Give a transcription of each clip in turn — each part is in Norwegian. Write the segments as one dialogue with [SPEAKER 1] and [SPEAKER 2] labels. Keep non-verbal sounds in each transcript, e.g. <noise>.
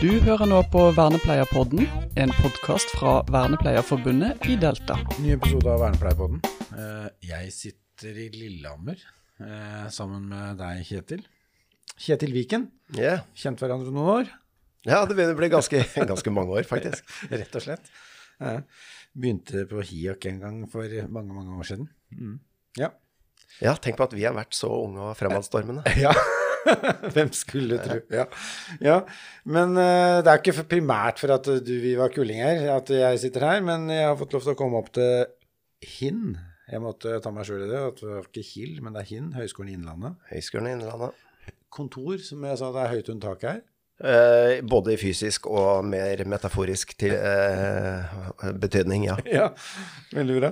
[SPEAKER 1] Du hører nå på Vernepleierpodden, en podkast fra Vernepleierforbundet i Delta.
[SPEAKER 2] Ny episode av Vernepleierpodden. Eh, Jeg sitter i Lillehammer eh, sammen med deg, Kjetil. Kjetil Viken.
[SPEAKER 3] Yeah.
[SPEAKER 2] Kjent hverandre noen år,
[SPEAKER 3] ja, det begynner å bli ganske, <laughs> ganske mange år, faktisk. <laughs>
[SPEAKER 2] rett og slett. Begynte på Hiok en gang for mange, mange år siden. Mm. Ja.
[SPEAKER 3] Ja, tenk på at vi har vært så unge og fremadstormende. <laughs>
[SPEAKER 2] Ja. <laughs> Hvem skulle tro. Ja. ja. Men uh, det er ikke primært for at du, vi var kullinger at jeg sitter her, men jeg har fått lov til å komme opp til HIN. Jeg måtte ta meg sjøl i det. At det var ikke HIL, men det er HIN, Høgskolen i Innlandet.
[SPEAKER 3] Høgskolen i Innlandet.
[SPEAKER 2] Kontor, som jeg sa, det er høyt under taket her.
[SPEAKER 3] Eh, både i fysisk og mer metaforisk til, eh, betydning, ja. <laughs>
[SPEAKER 2] Ja, veldig bra.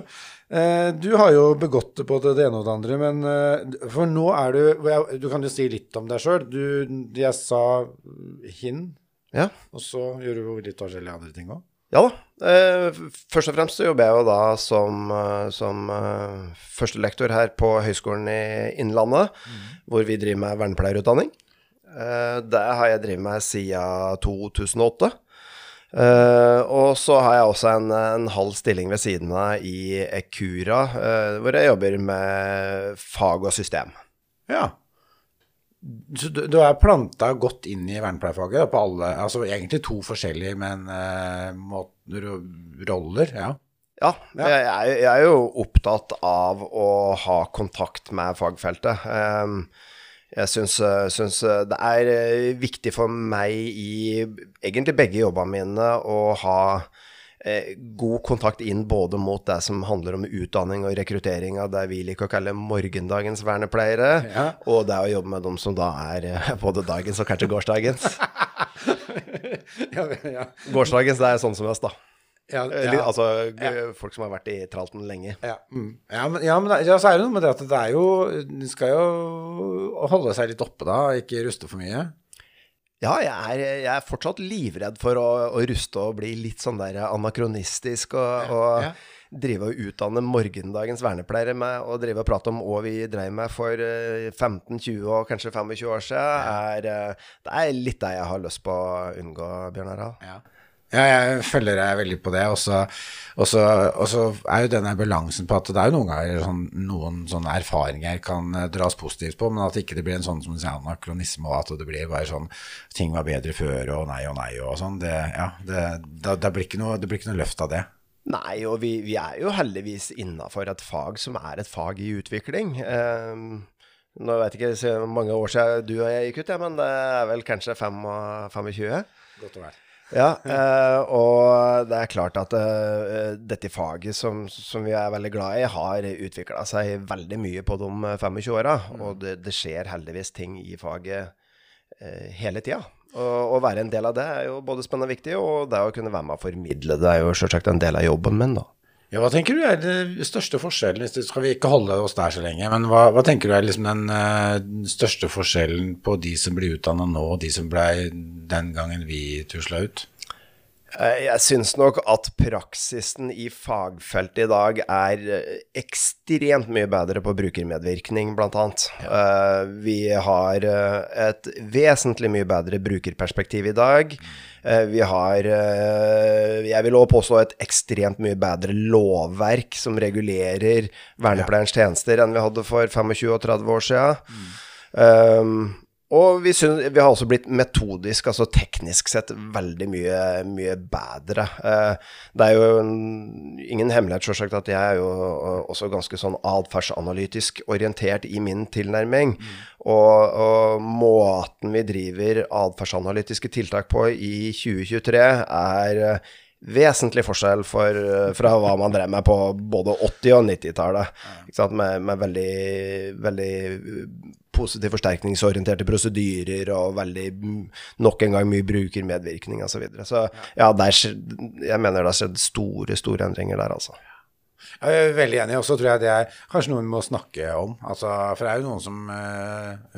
[SPEAKER 2] Eh, du har jo begått på det ene og det andre, men eh, for nå er du Du kan jo si litt om deg sjøl. Jeg sa hin,
[SPEAKER 3] Ja,
[SPEAKER 2] og så gjør du litt forskjellige andre ting òg.
[SPEAKER 3] ja da. Eh, først og fremst så jobber jeg jo da som, som førstelektor her på Høgskolen i Innlandet, hvor vi driver med vernepleierutdanning. Eh, det har jeg drevet med siden 2008. Eh, og så har jeg også en, en halv stilling ved siden av i Ekura, eh, hvor jeg jobber med fag og system.
[SPEAKER 2] Ja. Så du, du er planta godt inn i vernepleierfaget på alle Altså egentlig to forskjellige, men uh, måter roller. Ja.
[SPEAKER 3] Ja, Jeg, jeg er jo opptatt av å ha kontakt med fagfeltet. Ehm, Jeg syns, syns det er eh, viktig for meg i egentlig begge jobbene mine å ha eh, god kontakt inn både mot det som handler om utdanning og rekruttering av det vi liker å kalle morgendagens vernepleiere,
[SPEAKER 2] Ja.
[SPEAKER 3] og det å jobbe med dem som da er eh, både dagens og kanskje gårsdagens. <laughs>
[SPEAKER 2] ja, ja.
[SPEAKER 3] Gårsdagens, det er sånn som oss, da.
[SPEAKER 2] Ja,
[SPEAKER 3] Eller,
[SPEAKER 2] ja.
[SPEAKER 3] Altså folk som har vært i tralten lenge.
[SPEAKER 2] Ja, mm. ja, men, ja, men det, ja, så er det noe med det at det er jo Du skal jo holde seg litt oppe, da, ikke ruste for mye.
[SPEAKER 3] Ja, jeg er, jeg er fortsatt livredd for å, å ruste og bli litt sånn der anakronistisk og, og
[SPEAKER 2] ja.
[SPEAKER 3] drive og utdanne morgendagens vernepleiere med å drive og prate om hva vi drev med for eh, 15-20 og kanskje 25 år siden, er, eh, det er litt det jeg har lyst på å unngå, Bjørn Harald.
[SPEAKER 2] Ja. Jeg følger deg veldig på det. Så og så er jo denne balansen på at det er jo noen ganger sånn, noen sånne erfaringer kan eh, dras positivt på, men at ikke det blir en sånn som du sier, anakronisme, og at det blir bare sånn ting var bedre før, og nei og nei og sånn. Det, ja, det, det, det, blir ikke noe, det blir ikke noe løft av det.
[SPEAKER 3] Nei, og vi, vi er jo heldigvis innafor et fag som er et fag i utvikling. Um, nå vet jeg ikke hvor mange år siden du og jeg gikk ut, ja, men det er vel kanskje 25?
[SPEAKER 2] Godt å være.
[SPEAKER 3] Ja, eh, og det er klart at eh, dette faget som, som vi er veldig glad i, har utvikla seg veldig mye på de 25 åra. Og det, det skjer heldigvis ting i faget eh, hele tida. Og å være en del av det er jo både spennende og viktig, og det å kunne være med og formidle det er jo selvsagt en del av jobben min, da.
[SPEAKER 2] Ja, hva tenker du er den største forskjellen, hvis det skal vi ikke holde oss der så lenge, men hva, hva tenker du er liksom den uh, største forskjellen på de som blir utdanna nå, og de som ble den gangen vi tusla ut?
[SPEAKER 3] Eh, Jeg syns nok at praksisen i fagfeltet i dag er eh, ekstremt mye bedre på brukermedvirkning, blant annet. Eh, Vi har et vesentlig mye bedre brukerperspektiv i dag. Eh, Vi har, eh, jeg vil også påstå, et ekstremt mye bedre lovverk som regulerer vernepleierens tjenester enn vi hadde for 25 og 30 år siden. Um, og vi, synes, vi har også blitt metodisk, altså teknisk sett, veldig mye, mye bedre. Eh, det er jo ingen hemmelighet, selvsagt, at jeg er jo eh, også ganske sånn atferdsanalytisk orientert i min tilnærming. Og, og måten vi driver atferdsanalytiske tiltak på i 2023, er eh, vesentlig forskjell for, fra hva man drev med på både 80- og 90-tallet. Med, med veldig, veldig positiv forsterkningsorienterte prosedyrer og veldig mm, nok en gang mye brukermedvirkning osv. Så, videre. så ja, der, jeg mener det har skjedd store, store endringer der, altså.
[SPEAKER 2] Jeg er veldig enig, og så tror jeg det er kanskje noe vi må snakke om. Altså, for det er jo noen som uh,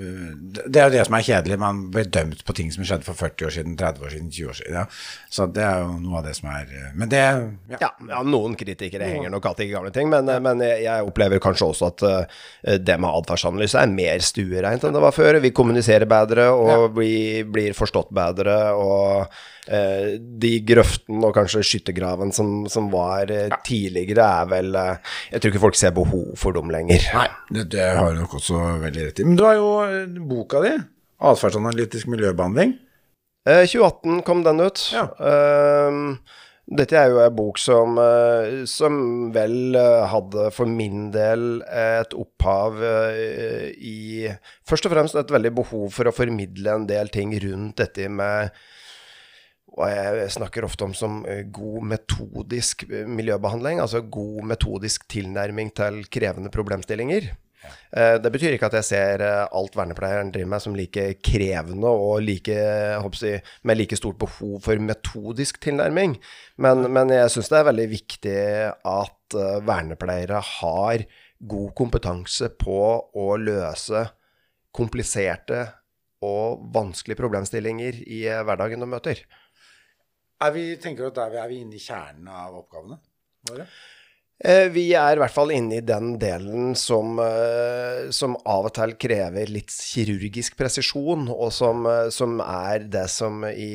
[SPEAKER 2] Det er jo det som er kjedelig. Man blir dømt på ting som skjedde for 40 år siden, 30 år siden, 20 år siden. Ja. Så det er jo noe av det som er Men det
[SPEAKER 3] Ja, ja, ja noen kritikere noen. henger nok alltid i gamle ting, men, men jeg, jeg, opplever kanskje også at uh, det med atferdsanalyse er mer stuereint enn det var før. Vi kommuniserer bedre, og vi blir forstått bedre, og de grøftene og kanskje skyttergraven som, som var tidligere, er vel eh, Jeg tror ikke folk ser behov for dem lenger.
[SPEAKER 2] Nei, det, det har du nok også veldig rett i. Men du har jo eh, boka di, 'Atferdsanalytisk miljøbehandling'.
[SPEAKER 3] Eh, 2018 kom den ut. Ja. Uh, dette er jo en bok som, som vel hadde for min del et opphav i Først og fremst et veldig behov for å formidle en del ting rundt dette med hva jeg snakker ofte om som eh, god metodisk eh, miljøbehandling. Altså god metodisk tilnærming til krevende problemstillinger. Eh, det betyr ikke at jeg ser alt vernepleieren driver med som like krevende og like, jeg, med like stort behov for metodisk tilnærming. Men, men jeg syns det er veldig viktig at vernepleiere har god kompetanse på å løse kompliserte og vanskelige problemstillinger i hverdagen de møter.
[SPEAKER 2] Er vi, tenker du at der er vi inne i kjernen av oppgavene våre?
[SPEAKER 3] Eh, vi er i hvert fall inne i den delen som, eh, som av og til krever litt kirurgisk presisjon, og som, eh, som, er det som i,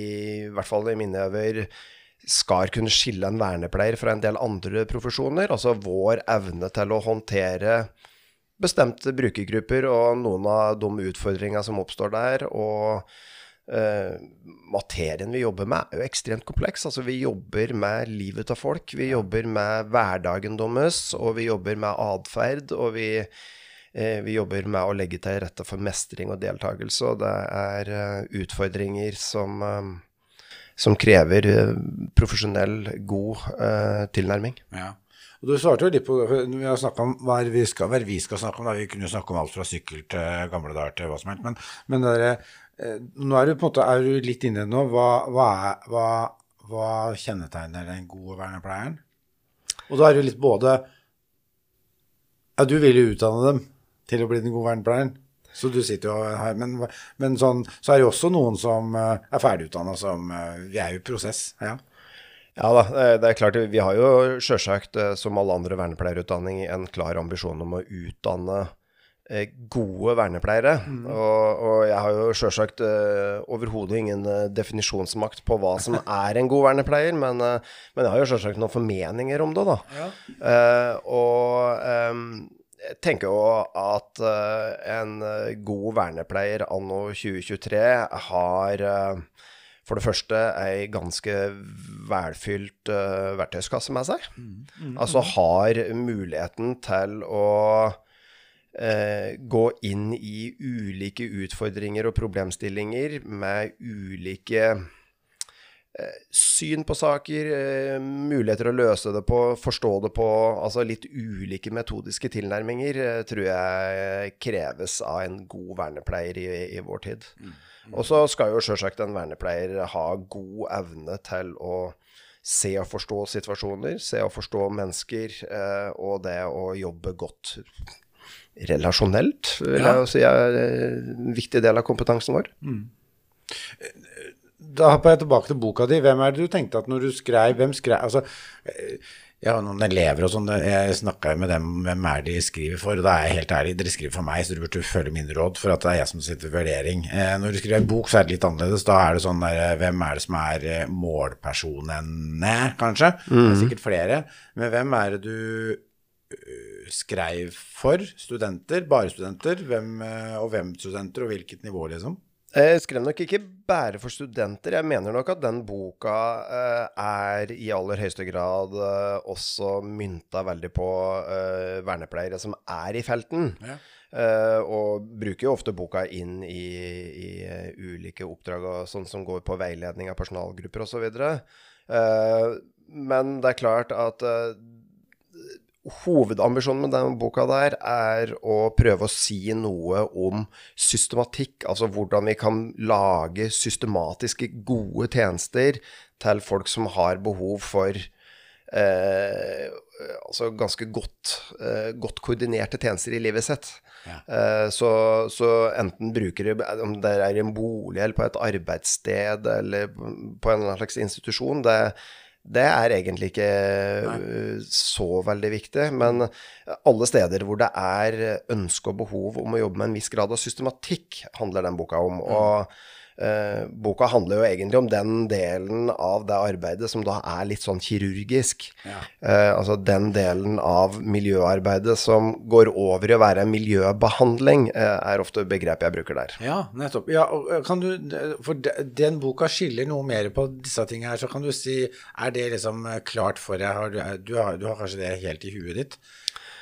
[SPEAKER 3] i hvert fall i mine øyne skal kunne skille en vernepleier fra en del andre profesjoner. Altså vår evne til å håndtere bestemte brukergrupper og noen av de utfordringene som oppstår der. og Uh, materien vi jobber med, er jo ekstremt kompleks. Altså, vi jobber med livet til folk. Vi jobber med hverdagen deres, og vi jobber med atferd. Og vi, uh, vi, jobber med å legge til rette for mestring og deltakelse. Og det er uh, utfordringer som, som krever profesjonell, god tilnærming.
[SPEAKER 2] Ja. Og Du svarte jo litt på Vi har snakka om hva vi, skal, hva vi skal snakke om. Da. Vi kunne snakke om alt fra sykkel til gamle dager til hva som helst. Men, men det Eh, nå er du på en måte er du litt inne nå. Hva, hva, hva, hva kjennetegner den gode vernepleieren? Og da er det litt både Ja, du vil jo utdanne dem til å bli den gode vernepleieren. Så du sitter jo her. Men, men sånn, så er det jo også noen som eh, er ferdigutdanna som eh, Vi er jo i prosess. ja.
[SPEAKER 3] Ja da, det er klart. Vi har jo sjølsagt, som alle andre vernepleierutdanning, en klar ambisjon om å utdanne Eh, gode vernepleiere. Mm. Og, og, jeg har jo sjølsagt uh, overhodet ingen uh, definisjonsmakt på hva som <laughs> er en god vernepleier, men, uh, men jeg har jo sjølsagt noen formeninger om det, da. Ja. og um, jeg tenker jo at en god vernepleier anno 2023 har for det første ei ganske velfylt verktøyskasse med seg. Mm. Mm. Altså har muligheten til å eh, gå inn i ulike utfordringer og problemstillinger med ulike eh, syn på saker, eh, muligheter å løse det på, forstå det på. Altså litt ulike metodiske tilnærminger eh, tror jeg kreves av en god vernepleier i, i vår tid. Mm. Og så skal jo sjølsagt en vernepleier ha god evne til å se og forstå situasjoner, se og forstå mennesker, og det å jobbe godt relasjonelt, vil ja. jeg si er en viktig del av kompetansen vår. Mm.
[SPEAKER 2] Da hopper jeg tilbake til boka di. Hvem er det du tenkte at når du skrev Hvem skrev Altså, jeg har noen elever og sånn, jeg snakka med dem om hvem er de skriver for, og da er jeg helt ærlig, dere skriver for meg, så du burde følge min råd, for at det er jeg som sitter ved vurdering. Eh, når du skriver en bok, så er det litt annerledes. Da er det sånn der Hvem er det som er eh, målpersonene, kanskje? Mm. Det er mm. sikkert flere. Men hvem er det du Eh, skrev for studenter, bare studenter, hvem, eh, og hvem studenter, og hvilket nivå, liksom?
[SPEAKER 3] Jeg skrev nok ikke bare for studenter. Jeg mener nok at den boka uh, er i aller høyeste grad også mynta veldig på vernepleiere som er i felten. Ja. og bruker jo ofte boka inn i, i ulike oppdrag og sånn som går på veiledning av personalgrupper osv. Uh, men det er klart at hovedambisjonen med denne boka der er å prøve å si noe om systematikk. Altså hvordan vi kan lage systematiske, gode tjenester til folk som har behov for eh, altså ganske godt, eh, godt koordinerte tjenester i livet sitt.
[SPEAKER 2] Ja.
[SPEAKER 3] Eh, så, så enten bruker du om det er i en bolig eller på et arbeidssted eller på en slags institusjon, det, det er egentlig ikke Nei. så veldig viktig. Men alle steder hvor det er ønske og behov om å jobbe med en viss grad av systematikk, handler den boka om. Og uh, boka handler jo egentlig om den delen av det arbeidet som da er litt sånn kirurgisk.
[SPEAKER 2] Ja.
[SPEAKER 3] Eh, altså den delen av miljøarbeidet som går over i å være miljøbehandling, er ofte begrepet jeg bruker der.
[SPEAKER 2] Ja, nettopp. Ja, og kan du, for den boka skiller noe mer på disse tingene her, så kan du si Er det liksom klart for deg? Har du, du, har, du har kanskje det helt i huet ditt?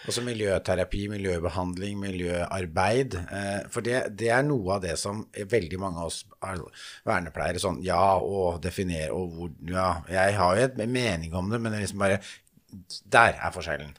[SPEAKER 2] Også miljøterapi, miljøbehandling, miljøarbeid. For det, det, er noe av det som veldig mange av oss vernepleiere sånn Ja, å definere og hvor Ja, jeg har jo en mening om det, men det er liksom bare Der er forskjellen.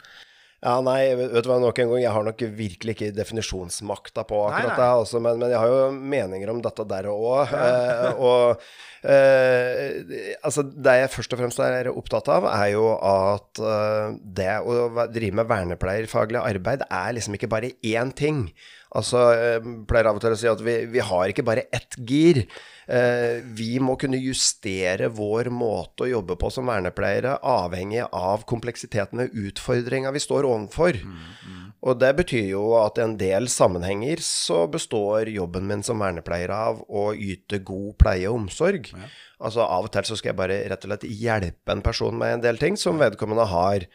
[SPEAKER 3] Ja, nei, vet du hva, nok en gang, jeg har nok virkelig ikke definisjonsmakta på akkurat nei, nei. det, altså, men, men, jeg har jo meninger om dette der òg. <laughs> Eh, og eh, altså, det jeg først og fremst er opptatt av, er jo at uh, det å drive med vernepleierfaglig arbeid er liksom ikke bare én ting. Altså, jeg pleier av og til å si at vi, vi har ikke bare ett gir. Eh, vi må kunne justere vår måte å jobbe på som vernepleiere, avhengig av kompleksiteten ved utfordringa vi står overfor. Mm, mm. Og det betyr jo at i en del sammenhenger så består jobben min som vernepleier av å yte god pleie og omsorg. Ja. Altså av og til så skal jeg bare rett og slett hjelpe en person med en del ting som vedkommende har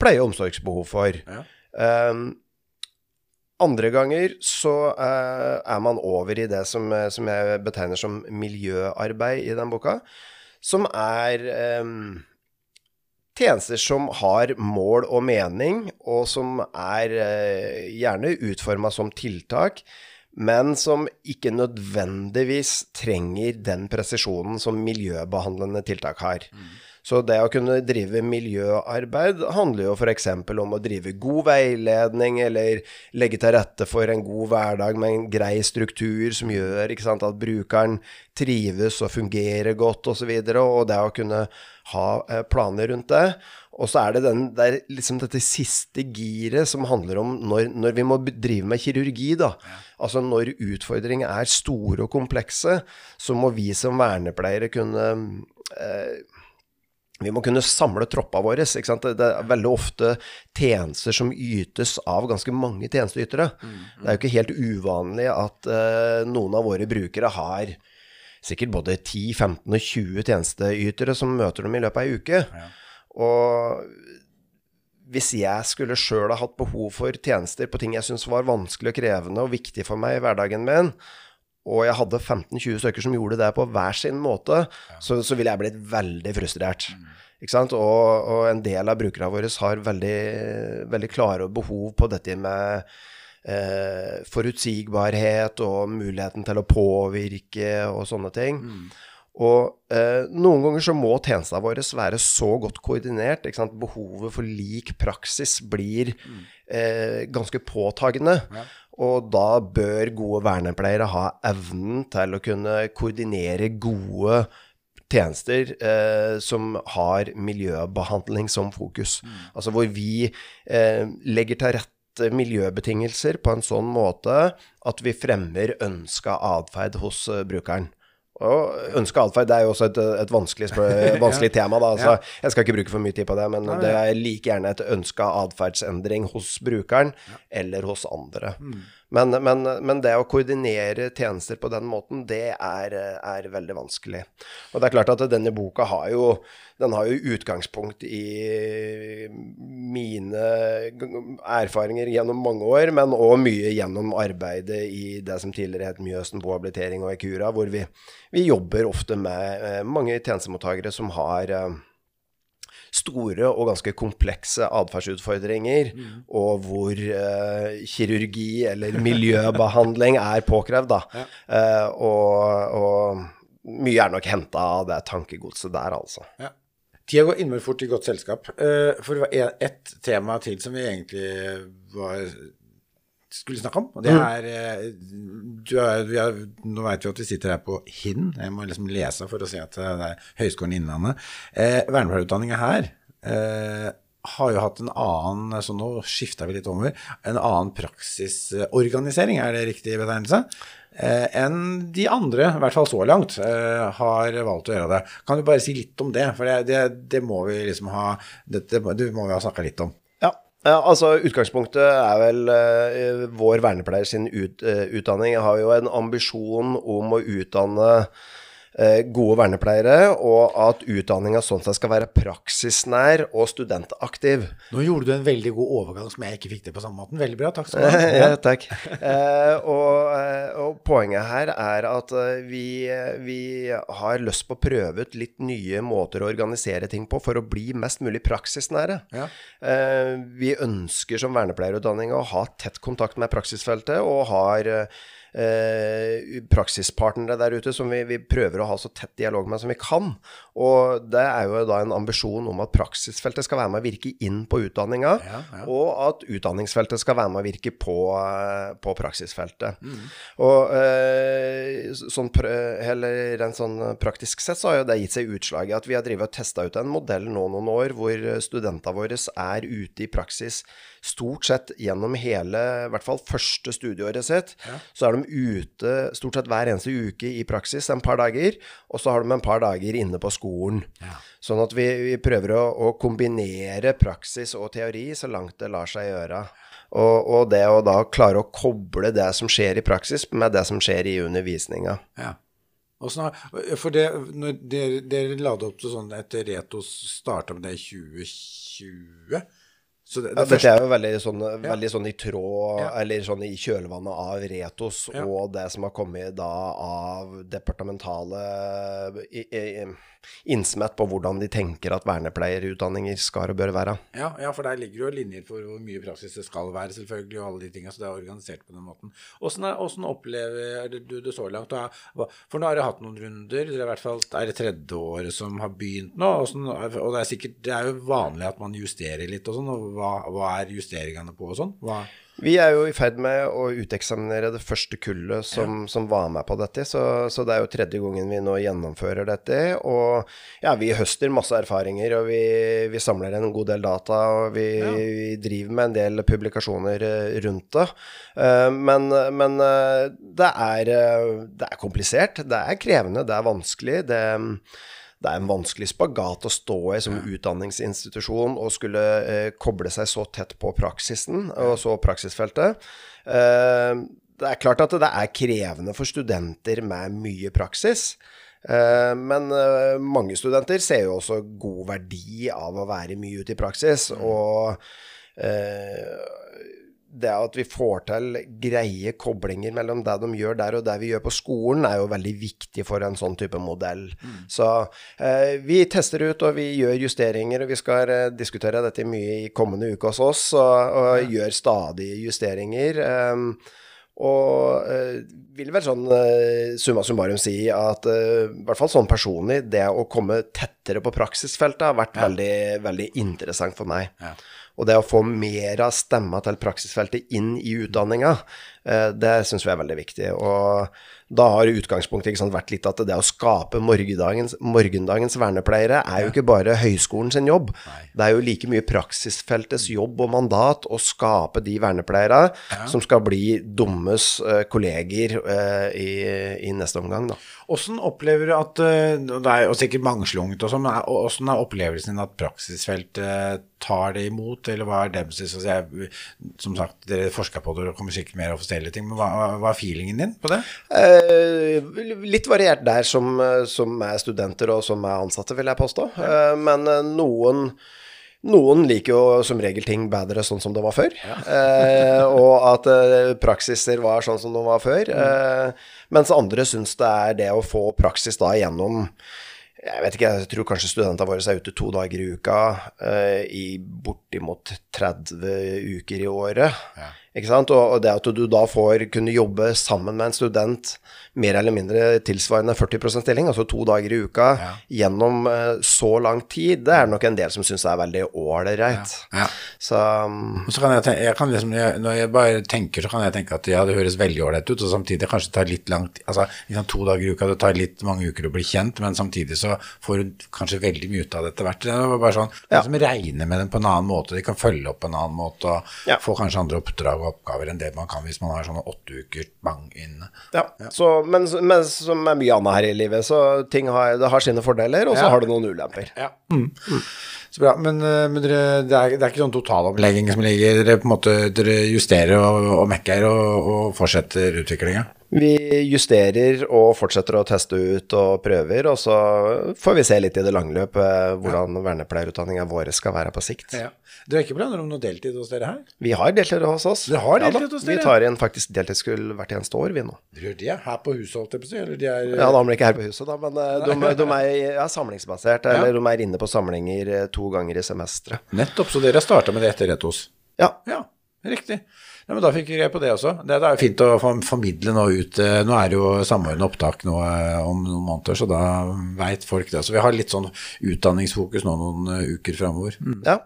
[SPEAKER 3] pleie- og omsorgsbehov for. Ja. Um, andre ganger så uh, er man over i det som, eh, som, jeg betegner som miljøarbeid i den boka, som er um, tjenester som har mål og mening, og som er uh, gjerne utforma som tiltak, men som ikke nødvendigvis trenger den presisjonen som miljøbehandlende tiltak har. Mm. Så det å kunne drive miljøarbeid handler jo f.eks. om å drive god veiledning, eller legge til rette for en god hverdag med en grei struktur som gjør sant, at brukeren trives og fungerer godt osv., og, så videre, og det å kunne ha eh, planer rundt det. Og så er det, den, det er liksom dette siste giret som handler om når, når, vi må drive med kirurgi, da. Altså når utfordringer er store og komplekse, så må vi som vernepleiere kunne eh, vi må kunne samle troppa vår. Det er veldig ofte tjenester som ytes av ganske mange tjenesteytere. Mm. Det er jo ikke helt uvanlig at uh, noen av våre brukere har sikkert både 10, 15 og 20 tjenesteytere som møter dem i løpet av ei uke. Ja. Og hvis jeg skulle sjøl ha hatt behov for tjenester på ting jeg syns var vanskelig og krevende og viktig for meg i hverdagen min, og jeg hadde 15-20 stykker som gjorde det på hver sin måte, så, så ville jeg blitt veldig frustrert. Mm. Og, og, en del av brukerne våre har veldig, veldig klare behov på dette med eh, forutsigbarhet og muligheten til å påvirke og sånne ting. Mm. Og eh, noen ganger så må tjenestene våre være så godt koordinert. Behovet for lik praksis blir mm. eh, ganske påtagende. Ja. Og da bør gode vernepleiere ha evnen til å kunne koordinere gode tjenester eh, som har miljøbehandling som fokus. Mm. Altså hvor vi eh, legger til rette miljøbetingelser på en sånn måte at vi fremmer ønska atferd hos uh, brukeren. Og ønska atferd er jo også et, et vanskelig, <laughs> vanskelig tema. Da. Altså, jeg skal ikke bruke for mye tid på det, men det er like gjerne et ønska atferdsendring hos brukeren eller hos andre. Mm. Men, men, men, det å koordinere tjenester på den måten, det er, er, veldig vanskelig. Og det er klart at denne boka har jo, den har jo utgangspunkt i mine erfaringer gjennom mange år, men òg mye gjennom arbeidet i det som tidligere het Mjøsen Bohabilitering og Ikura, hvor vi, vi jobber ofte med eh, mange tjenestemottakere som har eh, store og ganske komplekse atferdsutfordringer, mm. og hvor eh, kirurgi eller miljøbehandling er påkrevd. Da. Ja. Eh, og, og, mye er nok henta av det tankegodset der, altså. Ja.
[SPEAKER 2] Tida går innmari fort i godt selskap. Uh, for det var ett tema til som vi egentlig var skulle snakke om. Og det mm. er, vi er Nå vet vi at vi sitter her på Hinn, Jeg må liksom lese for å se at det er Høgskolen Innlandet. Eh, Vernepleierutdanninga her eh, har jo hatt en annen Så nå skifta vi litt over. En annen praksisorganisering, er det riktig betegnelse? Eh, enn de andre, i hvert fall så langt, eh, har valgt å gjøre det. Kan du bare si litt om det? For det, det, det må vi liksom ha det, det, må vi ha snakka litt om.
[SPEAKER 3] Ja. altså Utgangspunktet er vel uh, vår vernepleier sin ut, uh, utdanning. Jeg har jo en ambisjon om å utdanne gode vernepleiere, og at utdanninga sånn sett skal være praksisnær og studentaktiv.
[SPEAKER 2] Nå gjorde du en veldig god overgang som jeg ikke fikk til på samme måten. Veldig bra. Takk skal du ha. <laughs>
[SPEAKER 3] ja, takk. Eh, og, eh, og, poenget her er at eh, vi, vi, har lyst på å prøve ut litt nye måter å organisere ting på for å bli mest mulig praksisnære. Ja. Eh, vi ønsker som vernepleierutdanning å ha tett kontakt med praksisfeltet, og har eh, praksispartnere der ute som vi, vi, prøver å ha så tett dialog med som vi kan. Og det er jo da en ambisjon om at praksisfeltet skal være med å virke inn på utdanninga, ja, ja. og at utdanningsfeltet skal være med å virke på, eh, på praksisfeltet. Mm. Og eh, sånn, eller, rent sånn praktisk sett så har jo det gitt seg utslag i at vi har drevet og testa ut en modell nå noen år hvor studentene våre er ute i praksis stort sett gjennom hele, i hvert fall første studieåret sitt, ja. så er de ute stort sett hver eneste uke i praksis en par dager, og så har de en par dager inne på skolen. Ja. Sånn at vi, vi prøver å, å, kombinere praksis og teori så langt det lar seg gjøre. Og, og, det å da klare å koble det som skjer i praksis, med det som skjer i undervisninga.
[SPEAKER 2] Ja. For det, dere, dere la det opp til sånn etter Retos starta med det i 2020.
[SPEAKER 3] Så det, det ja, Dette er jo veldig sånn, ja. veldig sånn, i tråd, ja. eller sånn i kjølvannet av Retos og det som har kommet da av departementale i, i, innsmett på hvordan de tenker at vernepleierutdanninger skal og bør være.
[SPEAKER 2] Ja, ja, for der ligger jo linjer for hvor mye praksis det skal være, selvfølgelig, og alle de tingene. Så det er organisert på den måten. Åssen opplever du det så langt? For nå har dere hatt noen runder. Det er i hvert fall er det tredje året som har begynt nå. Og det er sikkert Det er jo vanlig at man justerer litt og sånn. Og hva, hva er justeringene på og sånn? Hva
[SPEAKER 3] vi er jo i ferd med å uteksaminere det første kullet som, ja. som var med på dette. Så, så, det er jo tredje gangen vi nå gjennomfører dette. Og ja, vi høster masse erfaringer, og vi, vi samler en god del data. Og vi, ja. vi, driver med en del publikasjoner eh, rundt det. Uh, men, men uh, det, er, det er komplisert. Det er krevende, det er vanskelig. det det er en vanskelig spagat å stå i som utdanningsinstitusjon og skulle eh, koble seg så tett på praksisen og så praksisfeltet. Eh, det er klart at det er krevende for studenter med mye praksis. Eh, men eh, mange studenter ser jo også god verdi av å være mye ute i praksis. Mm. og eh, det at vi får til greie koblinger mellom det de gjør der og det vi gjør på skolen, er jo veldig viktig for en sånn type modell. Mm. Så eh, vi tester ut, og vi gjør justeringer, og vi skal eh, diskutere dette mye i kommende uke hos oss, og, og ja. gjør stadig justeringer. Eh, og eh, vil vel sånn eh, summa summarum si at eh, i hvert fall sånn personlig, det å komme tettere på praksisfeltet har vært ja. veldig, veldig interessant for meg. Ja. Og det å få mer av stemma til praksisfeltet inn i utdanninga, eh, det syns vi er veldig viktig. Og da har utgangspunktet sant, vært litt at det å skape morgendagens, morgendagens vernepleiere er jo ikke bare høyskolen sin jobb. Nei. Det er jo like mye praksisfeltets jobb og mandat å skape de vernepleiere ja. som skal bli dummes uh, kolleger uh, i, i, neste omgang. da.
[SPEAKER 2] Hvordan opplever du at Det er jo sikkert mangslungent og sånn, men hvordan er opplevelsen din at praksisfeltet tar det imot, eller hva er deres altså Som sagt, dere forsker på det og kommer sikkert mer offisielle ting, men hva, hva er feelingen din på det?
[SPEAKER 3] Eh, litt variert der som, som, er studenter og som er ansatte, vil jeg påstå. Ja. Eh, men eh, noen noen liker jo som regel ting bedre sånn som det var før. Ja. eh, og at eh, praksiser var sånn som de var før. Mm. Eh, mens andre syns det er det å få praksis da gjennom jeg vet ikke, jeg tror kanskje studentene våre er ute to dager i uka eh, i bortimot 30 uker i året. Ja? Og, og det at du da får kunne jobbe sammen med en student mer eller mindre tilsvarende 40 stilling, altså to dager i uka,
[SPEAKER 2] Ja.
[SPEAKER 3] gjennom eh, så lang tid, det er nok en del som syns er veldig ålreit.
[SPEAKER 2] Ja.
[SPEAKER 3] Så
[SPEAKER 2] så kan jeg, tenke, jeg kan liksom, Når jeg bare tenker, så kan jeg tenke at ja, det høres veldig ålreit ut, og samtidig kanskje det tar litt lang tid Altså liksom to dager i uka, det tar litt mange uker å bli kjent, men samtidig så får du kanskje veldig mye ut av det etter hvert. Det var bare sånn. De som regner med dem på en annen måte, de kan følge opp på en annen måte og
[SPEAKER 3] Ja.
[SPEAKER 2] få kanskje andre oppdrag oppgaver enn det man kan hvis man har sånne åtte uker bang inne.
[SPEAKER 3] Ja, Så, men, men som er mye annet her i livet, så ting har, det har sine fordeler, og så
[SPEAKER 2] Ja.
[SPEAKER 3] har det noen ulemper.
[SPEAKER 2] Ja. Mm. Så bra. Men, eh, men dere, det, er, det er ikke sånn totalomlegging som ligger Dere på en måte dere justerer og, og mekker og, og fortsetter utviklinga?
[SPEAKER 3] Vi justerer og fortsetter å teste ut og prøver, og så får vi se litt i det lange løp hvordan hvordan vernepleierutdanninga vår skal være på sikt.
[SPEAKER 2] Ja. Dere har ikke planer om noe deltid hos dere her?
[SPEAKER 3] Vi har deltid hos oss.
[SPEAKER 2] Dere har deltid
[SPEAKER 3] ja,
[SPEAKER 2] hos dere?
[SPEAKER 3] Vi tar igjen faktisk deltidskull hvert eneste år, vi nå.
[SPEAKER 2] Gjør de her på huset, holdt jeg på å si? Eller de er
[SPEAKER 3] Ja, da er de ikke her på huset, da, men eh, de, de er er, samlingsbasert, eller de er inne på samlinger eh, to ganger i semesteret.
[SPEAKER 2] Nettopp, så dere har starta med det etter Retos?
[SPEAKER 3] Ja.
[SPEAKER 2] Ja, riktig. Ja, men Da fikk vi greie på det også. Det er jo fint å formidle nå ut eh, Nå er det jo samordna opptak nå eh, om noen måneder, så da veit folk det. Så vi har litt sånn utdanningsfokus nå noen eh, uker framover. Mm.
[SPEAKER 3] Ja,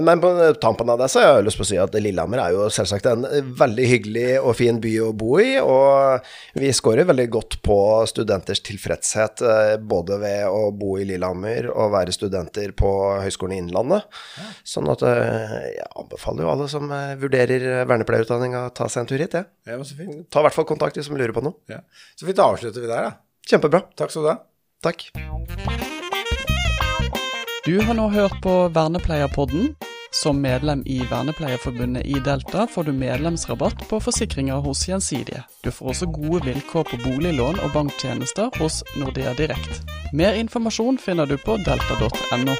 [SPEAKER 3] men på tampen av det så har jeg lyst på å si at Lillehammer er jo selvsagt en veldig hyggelig og fin by å bo i, og vi scorer veldig godt på studenters tilfredshet, både ved å bo i Lillehammer og være studenter på Høgskolen i Innlandet. Sånn at jeg anbefaler jo alle som vurderer vernepleierutdanning å ta seg en tur hit, jeg.
[SPEAKER 2] Ja, Ja, så fint.
[SPEAKER 3] Ta i hvert fall kontakt hvis de lurer på noe.
[SPEAKER 2] Ja. Så fint, da avslutter vi der, da.
[SPEAKER 3] Kjempebra.
[SPEAKER 2] Takk skal du ha.
[SPEAKER 3] Takk.
[SPEAKER 1] Du har nå hørt på Vernepleierpodden. Som medlem i Vernepleierforbundet i Delta får du medlemsrabatt på forsikringer hos Gjensidige. Du får også gode vilkår på boliglån og banktjenester hos Nordea Direkt. Mer informasjon finner du på delta.no.